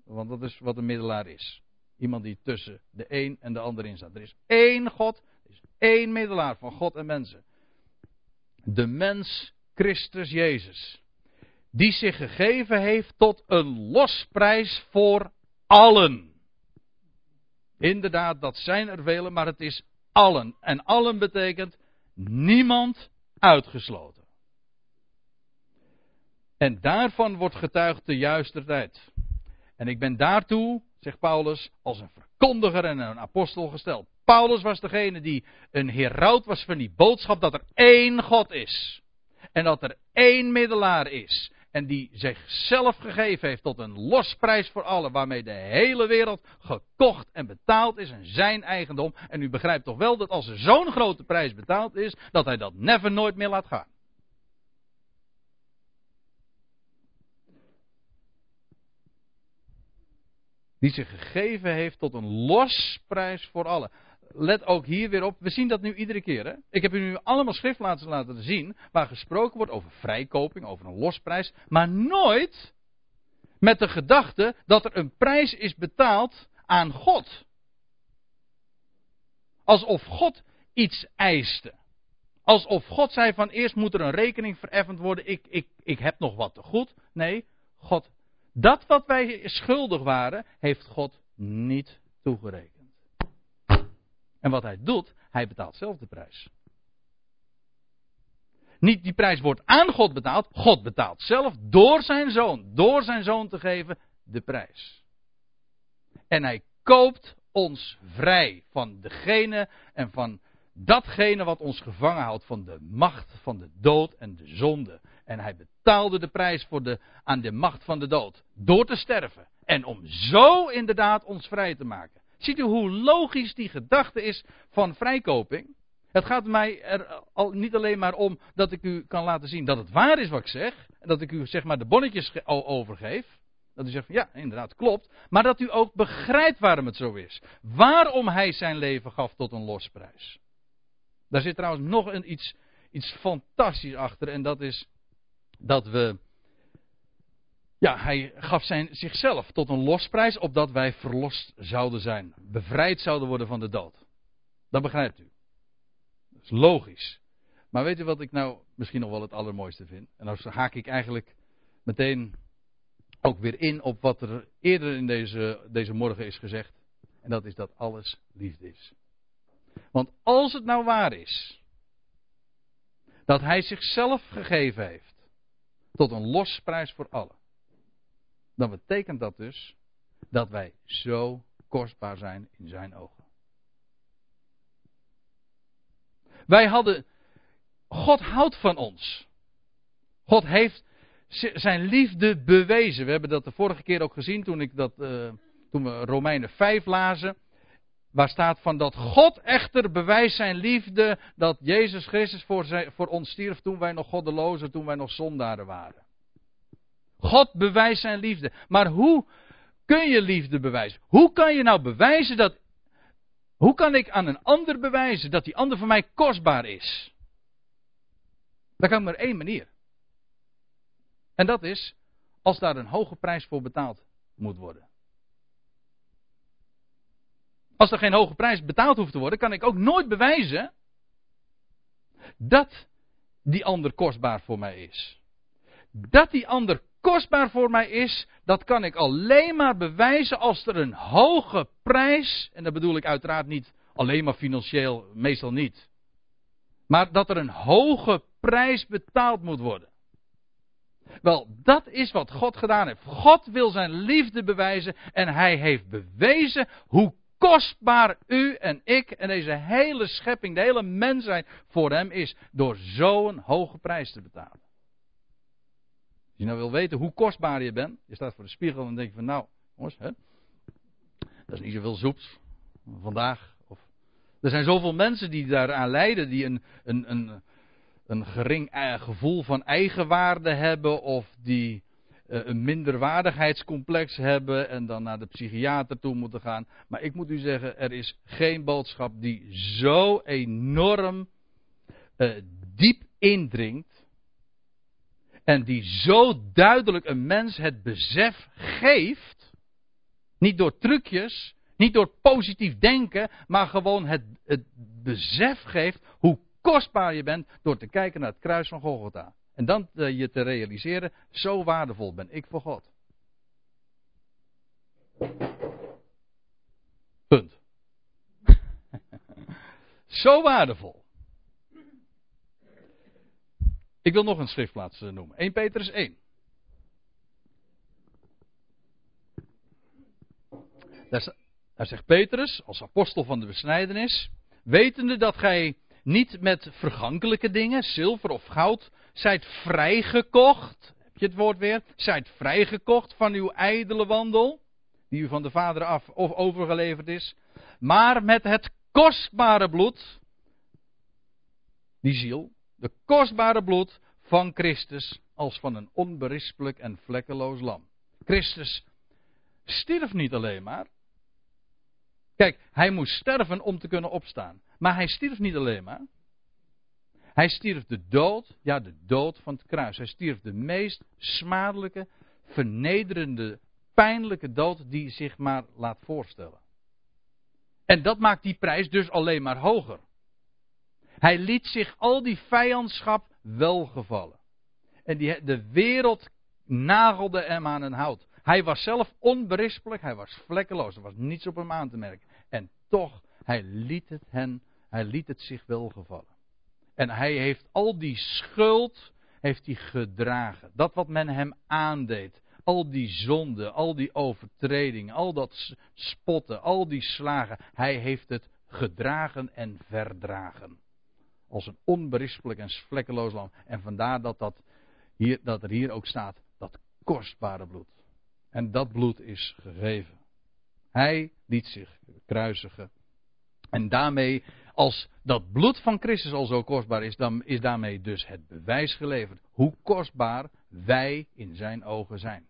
A: Want dat is wat een middelaar is. Iemand die tussen de een en de ander in staat. Er is één God, is één middelaar van God en mensen. de mens Christus Jezus, die zich gegeven heeft tot een losprijs voor allen. Inderdaad, dat zijn er velen, maar het is allen. En allen betekent niemand uitgesloten. En daarvan wordt getuigd de juiste tijd. En ik ben daartoe, zegt Paulus, als een verkondiger en een apostel gesteld. Paulus was degene die een heraut was van die boodschap dat er één God is. En dat er één middelaar is. En die zichzelf gegeven heeft tot een losprijs voor allen, waarmee de hele wereld gekocht en betaald is en zijn eigendom. En u begrijpt toch wel dat als er zo'n grote prijs betaald is, dat hij dat never nooit meer laat gaan. Die zich gegeven heeft tot een losprijs voor allen let ook hier weer op. We zien dat nu iedere keer. Hè? Ik heb u nu allemaal schriftplaatsen laten zien. Waar gesproken wordt over vrijkoping, over een losprijs. Maar nooit met de gedachte dat er een prijs is betaald aan God. Alsof God iets eiste. Alsof God zei van eerst moet er een rekening vereffend worden. Ik, ik, ik heb nog wat te goed. Nee, God. Dat wat wij schuldig waren, heeft God niet toegerekend. En wat hij doet, hij betaalt zelf de prijs. Niet die prijs wordt aan God betaald, God betaalt zelf door zijn zoon, door zijn zoon te geven, de prijs. En hij koopt ons vrij van degene en van datgene wat ons gevangen houdt van de macht van de dood en de zonde. En hij betaalde de prijs voor de, aan de macht van de dood door te sterven. En om zo inderdaad ons vrij te maken. Ziet u hoe logisch die gedachte is van vrijkoping? Het gaat mij er al niet alleen maar om dat ik u kan laten zien dat het waar is wat ik zeg. Dat ik u zeg maar de bonnetjes overgeef. Dat u zegt ja, inderdaad, klopt. Maar dat u ook begrijpt waarom het zo is. Waarom hij zijn leven gaf tot een losprijs. Daar zit trouwens nog een, iets, iets fantastisch achter. En dat is dat we ja, hij gaf zijn, zichzelf tot een losprijs, opdat wij verlost zouden zijn. Bevrijd zouden worden van de dood. Dat begrijpt u. Dat is logisch. Maar weet u wat ik nou misschien nog wel het allermooiste vind? En dan haak ik eigenlijk meteen ook weer in op wat er eerder in deze, deze morgen is gezegd. En dat is dat alles liefde is. Want als het nou waar is dat hij zichzelf gegeven heeft tot een losprijs voor allen dan betekent dat dus dat wij zo kostbaar zijn in zijn ogen. Wij hadden, God houdt van ons. God heeft zijn liefde bewezen. We hebben dat de vorige keer ook gezien toen, ik dat, uh, toen we Romeinen 5 lazen. Waar staat van dat God echter bewijst zijn liefde dat Jezus Christus voor, zijn, voor ons stierf toen wij nog goddelozen, toen wij nog zondaren waren. God bewijst zijn liefde. Maar hoe kun je liefde bewijzen? Hoe kan je nou bewijzen dat. Hoe kan ik aan een ander bewijzen dat die ander voor mij kostbaar is? Dat kan maar één manier. En dat is als daar een hoge prijs voor betaald moet worden. Als er geen hoge prijs betaald hoeft te worden, kan ik ook nooit bewijzen dat die ander kostbaar voor mij is. Dat die ander kostbaar voor mij is, dat kan ik alleen maar bewijzen als er een hoge prijs, en dat bedoel ik uiteraard niet alleen maar financieel, meestal niet, maar dat er een hoge prijs betaald moet worden. Wel, dat is wat God gedaan heeft. God wil zijn liefde bewijzen en hij heeft bewezen hoe kostbaar u en ik en deze hele schepping, de hele mensheid voor hem is, door zo'n hoge prijs te betalen. Als je nou wil weten hoe kostbaar je bent, je staat voor de spiegel en denk je van nou, jongens, hè, dat is niet zoveel zoeps vandaag. Of, er zijn zoveel mensen die daaraan lijden, die een, een, een, een gering eh, gevoel van eigenwaarde hebben of die uh, een minderwaardigheidscomplex hebben en dan naar de psychiater toe moeten gaan. Maar ik moet u zeggen, er is geen boodschap die zo enorm uh, diep indringt en die zo duidelijk een mens het besef geeft, niet door trucjes, niet door positief denken, maar gewoon het, het besef geeft hoe kostbaar je bent door te kijken naar het kruis van Golgotha. En dan uh, je te realiseren, zo waardevol ben ik voor God. Punt. *laughs* zo waardevol. Ik wil nog een schriftplaats eh, noemen. 1 Petrus 1. Daar zegt Petrus, als apostel van de besnijdenis, wetende dat gij niet met vergankelijke dingen, zilver of goud, zijt vrijgekocht. Heb je het woord weer? Zijt vrijgekocht van uw ijdele wandel, die u van de Vader af of overgeleverd is, maar met het kostbare bloed, die ziel, de kostbare bloed van Christus als van een onberispelijk en vlekkeloos lam. Christus stierf niet alleen maar. Kijk, hij moest sterven om te kunnen opstaan. Maar hij stierf niet alleen maar. Hij stierf de dood, ja, de dood van het kruis. Hij stierf de meest smadelijke, vernederende, pijnlijke dood die zich maar laat voorstellen. En dat maakt die prijs dus alleen maar hoger. Hij liet zich al die vijandschap welgevallen. En die, de wereld nagelde hem aan een hout. Hij was zelf onberispelijk, hij was vlekkeloos, er was niets op hem aan te merken. En toch, hij liet het hen, hij liet het zich welgevallen. En hij heeft al die schuld, heeft hij gedragen. Dat wat men hem aandeed. Al die zonden, al die overtredingen, al dat spotten, al die slagen. Hij heeft het gedragen en verdragen als een onberispelijk en vlekkeloos lam. En vandaar dat, dat, hier, dat er hier ook staat, dat kostbare bloed. En dat bloed is gegeven. Hij liet zich kruisigen. En daarmee, als dat bloed van Christus al zo kostbaar is, dan is daarmee dus het bewijs geleverd hoe kostbaar wij in zijn ogen zijn.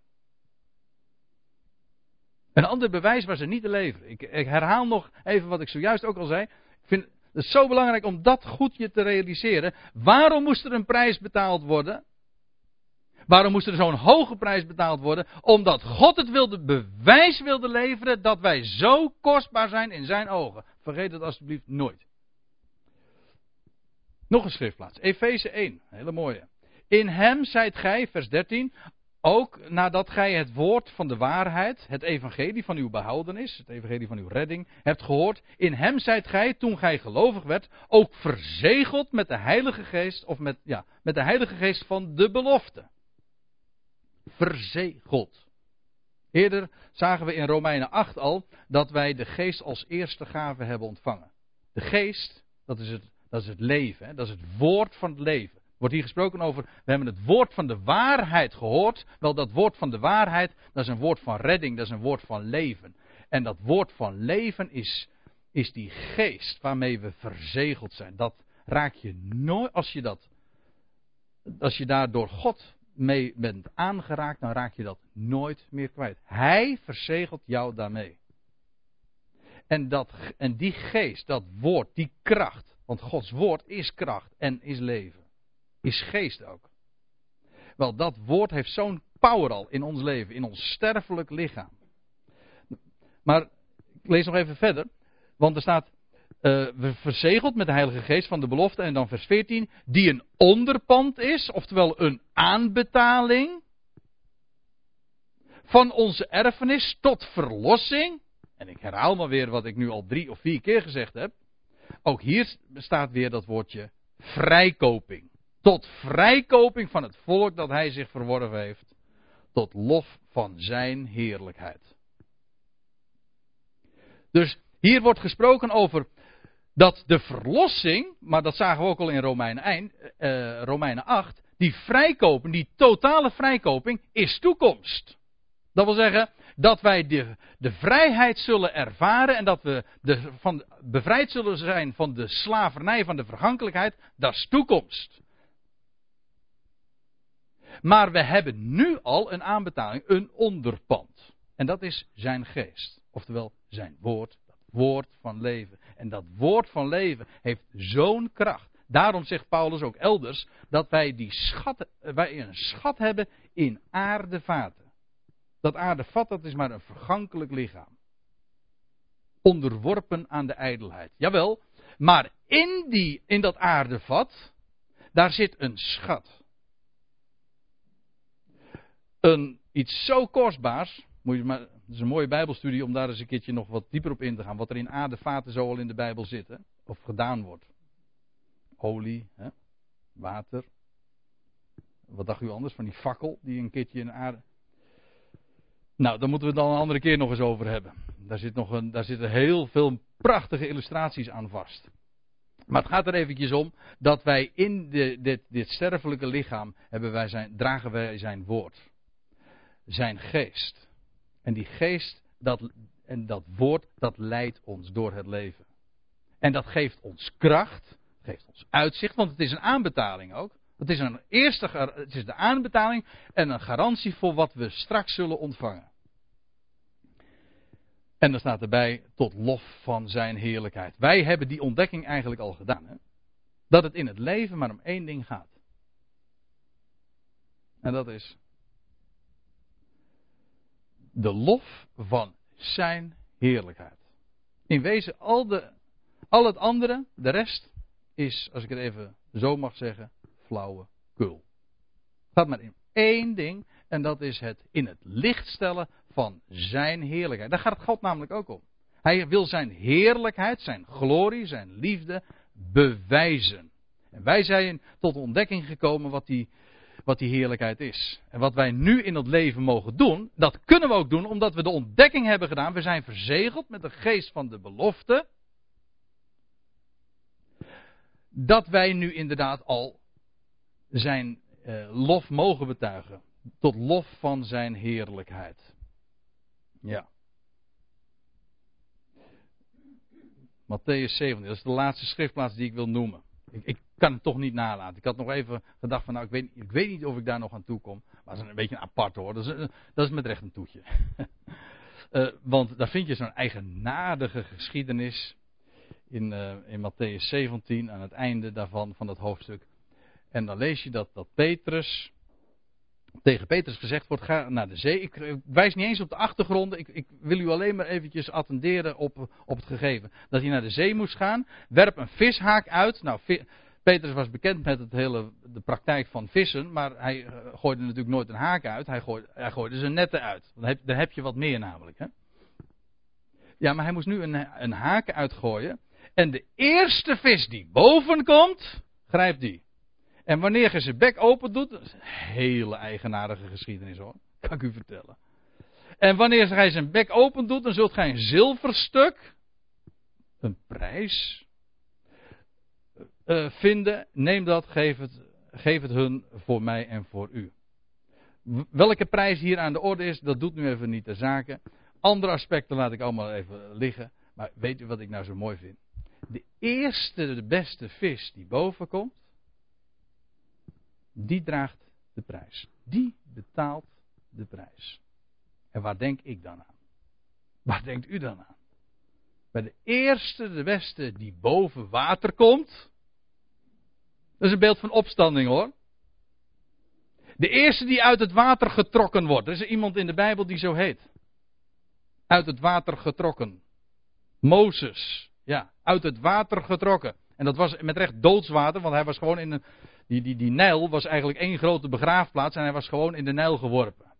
A: Een ander bewijs was er niet te leveren. Ik, ik herhaal nog even wat ik zojuist ook al zei. Ik vind het is zo belangrijk om dat goed je te realiseren. Waarom moest er een prijs betaald worden? Waarom moest er zo'n hoge prijs betaald worden? Omdat God het wilde, bewijs wilde leveren dat wij zo kostbaar zijn in zijn ogen. Vergeet het alsjeblieft nooit. Nog een schriftplaats. Efeze 1, hele mooie. In hem zijt gij, vers 13, ook nadat gij het woord van de waarheid, het evangelie van uw behoudenis, het evangelie van uw redding, hebt gehoord, in hem zijt gij, toen gij gelovig werd, ook verzegeld met de Heilige Geest, of met, ja, met de Heilige Geest van de belofte. Verzegeld. Eerder zagen we in Romeinen 8 al dat wij de Geest als eerste gave hebben ontvangen. De Geest, dat is het, dat is het leven, dat is het woord van het leven wordt hier gesproken over, we hebben het woord van de waarheid gehoord. Wel, dat woord van de waarheid, dat is een woord van redding, dat is een woord van leven. En dat woord van leven is, is die geest waarmee we verzegeld zijn. Dat raak je nooit, als je dat, als je daar door God mee bent aangeraakt, dan raak je dat nooit meer kwijt. Hij verzegelt jou daarmee. En, dat, en die geest, dat woord, die kracht, want Gods woord is kracht en is leven is geest ook. Wel, dat woord heeft zo'n power al in ons leven, in ons sterfelijk lichaam. Maar ik lees nog even verder, want er staat, uh, we verzegeld met de Heilige Geest van de belofte, en dan vers 14, die een onderpand is, oftewel een aanbetaling van onze erfenis tot verlossing. En ik herhaal maar weer wat ik nu al drie of vier keer gezegd heb. Ook hier bestaat weer dat woordje vrijkoping. Tot vrijkoping van het volk dat hij zich verworven heeft. Tot lof van zijn heerlijkheid. Dus hier wordt gesproken over dat de verlossing, maar dat zagen we ook al in Romeinen, uh, Romeinen 8, die vrijkoping, die totale vrijkoping, is toekomst. Dat wil zeggen dat wij de, de vrijheid zullen ervaren en dat we de, van, bevrijd zullen zijn van de slavernij, van de vergankelijkheid, dat is toekomst. Maar we hebben nu al een aanbetaling, een onderpand. En dat is zijn geest. Oftewel zijn woord, dat woord van leven. En dat woord van leven heeft zo'n kracht. Daarom zegt Paulus ook elders dat wij, die schat, wij een schat hebben in aardevaten. Dat aardevat dat is maar een vergankelijk lichaam. Onderworpen aan de ijdelheid. Jawel, Maar in, die, in dat aardevat, daar zit een schat. Een, iets zo kostbaars. Moet je maar, het is een mooie Bijbelstudie om daar eens een keertje nog wat dieper op in te gaan. Wat er in aardevaten zo al in de Bijbel zit. Of gedaan wordt. Olie, hè, water. Wat dacht u anders van die fakkel die een keertje in aarde. Nou, daar moeten we het dan een andere keer nog eens over hebben. Daar, zit nog een, daar zitten heel veel prachtige illustraties aan vast. Maar het gaat er eventjes om dat wij in de, dit, dit sterfelijke lichaam hebben wij zijn, dragen wij zijn woord. Zijn geest. En die geest dat, en dat woord dat leidt ons door het leven. En dat geeft ons kracht, geeft ons uitzicht, want het is een aanbetaling ook. Het is, een eerste, het is de aanbetaling en een garantie voor wat we straks zullen ontvangen. En dan staat erbij tot lof van zijn heerlijkheid. Wij hebben die ontdekking eigenlijk al gedaan. Hè? Dat het in het leven maar om één ding gaat. En dat is de lof van zijn heerlijkheid. In wezen al, de, al het andere, de rest, is, als ik het even zo mag zeggen, flauwe kul. Het gaat maar in één ding en dat is het in het licht stellen van zijn heerlijkheid. Daar gaat het God namelijk ook om. Hij wil zijn heerlijkheid, zijn glorie, zijn liefde bewijzen. En wij zijn tot ontdekking gekomen wat die, wat die heerlijkheid is. En wat wij nu in het leven mogen doen, dat kunnen we ook doen omdat we de ontdekking hebben gedaan. We zijn verzegeld met de geest van de belofte. Dat wij nu inderdaad al zijn eh, lof mogen betuigen. Tot lof van zijn heerlijkheid. Ja. Matthäus 17, dat is de laatste schriftplaats die ik wil noemen. Ik, ik, kan het toch niet nalaten. Ik had nog even gedacht van nou, ik weet, ik weet niet of ik daar nog aan toe kom. Maar dat is een beetje een apart hoor. Dat is, dat is met recht een toetje. uh, *laughs* want daar vind je zo'n eigenaardige geschiedenis in, uh, in Matthäus 17, aan het einde daarvan, van dat hoofdstuk. En dan lees je dat, dat Petrus tegen Petrus gezegd wordt, ga naar de zee. Ik, wijs niet eens op de achtergronden. Ik, ik, wil u alleen maar eventjes attenderen op, op het gegeven. Dat hij naar de zee moest gaan. Werp een vishaak uit. Nou, Petrus was bekend met het hele, de praktijk van vissen. Maar hij eh, gooide natuurlijk nooit een haak uit. Hij gooide, hij zijn netten uit. Dan heb, heb je wat meer namelijk. Hè? Ja, maar hij moest nu een, een haak uitgooien. En de eerste vis die boven komt, grijpt die. En wanneer je zijn bek open doet, een hele eigenaardige geschiedenis hoor, kan ik u vertellen. En wanneer hij zijn bek open doet, dan zult gij een zilverstuk, een prijs, uh, vinden. Neem dat, geef het, geef het hun voor mij en voor u. Welke prijs hier aan de orde is, dat doet nu even niet de zaken. Andere aspecten laat ik allemaal even liggen. Maar weet u wat ik nou zo mooi vind? De eerste, de beste vis die boven komt, die draagt de prijs. Die betaalt de prijs. En waar denk ik dan aan? Waar denkt u dan aan? Bij de eerste, de beste die boven water komt. Dat is een beeld van opstanding hoor. De eerste die uit het water getrokken wordt. Er is iemand in de Bijbel die zo heet. Uit het water getrokken. Mozes. Ja, uit het water getrokken. En dat was met recht doodswater, want hij was gewoon in een, die, die, Nijl was eigenlijk één grote begraafplaats en hij was gewoon in de Nijl geworpen.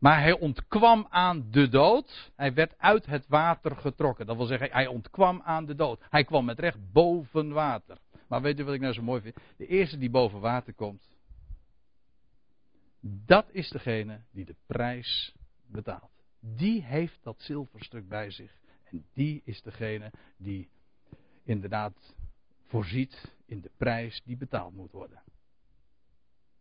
A: Maar hij ontkwam aan de dood. Hij werd uit het water getrokken. Dat wil zeggen, hij ontkwam aan de dood. Hij kwam met recht boven water. Maar weet u wat ik nou zo mooi vind? De eerste die boven water komt, dat is degene die de prijs betaalt. Die heeft dat zilverstuk bij zich. En die is degene die inderdaad voorziet in de prijs die betaald moet worden.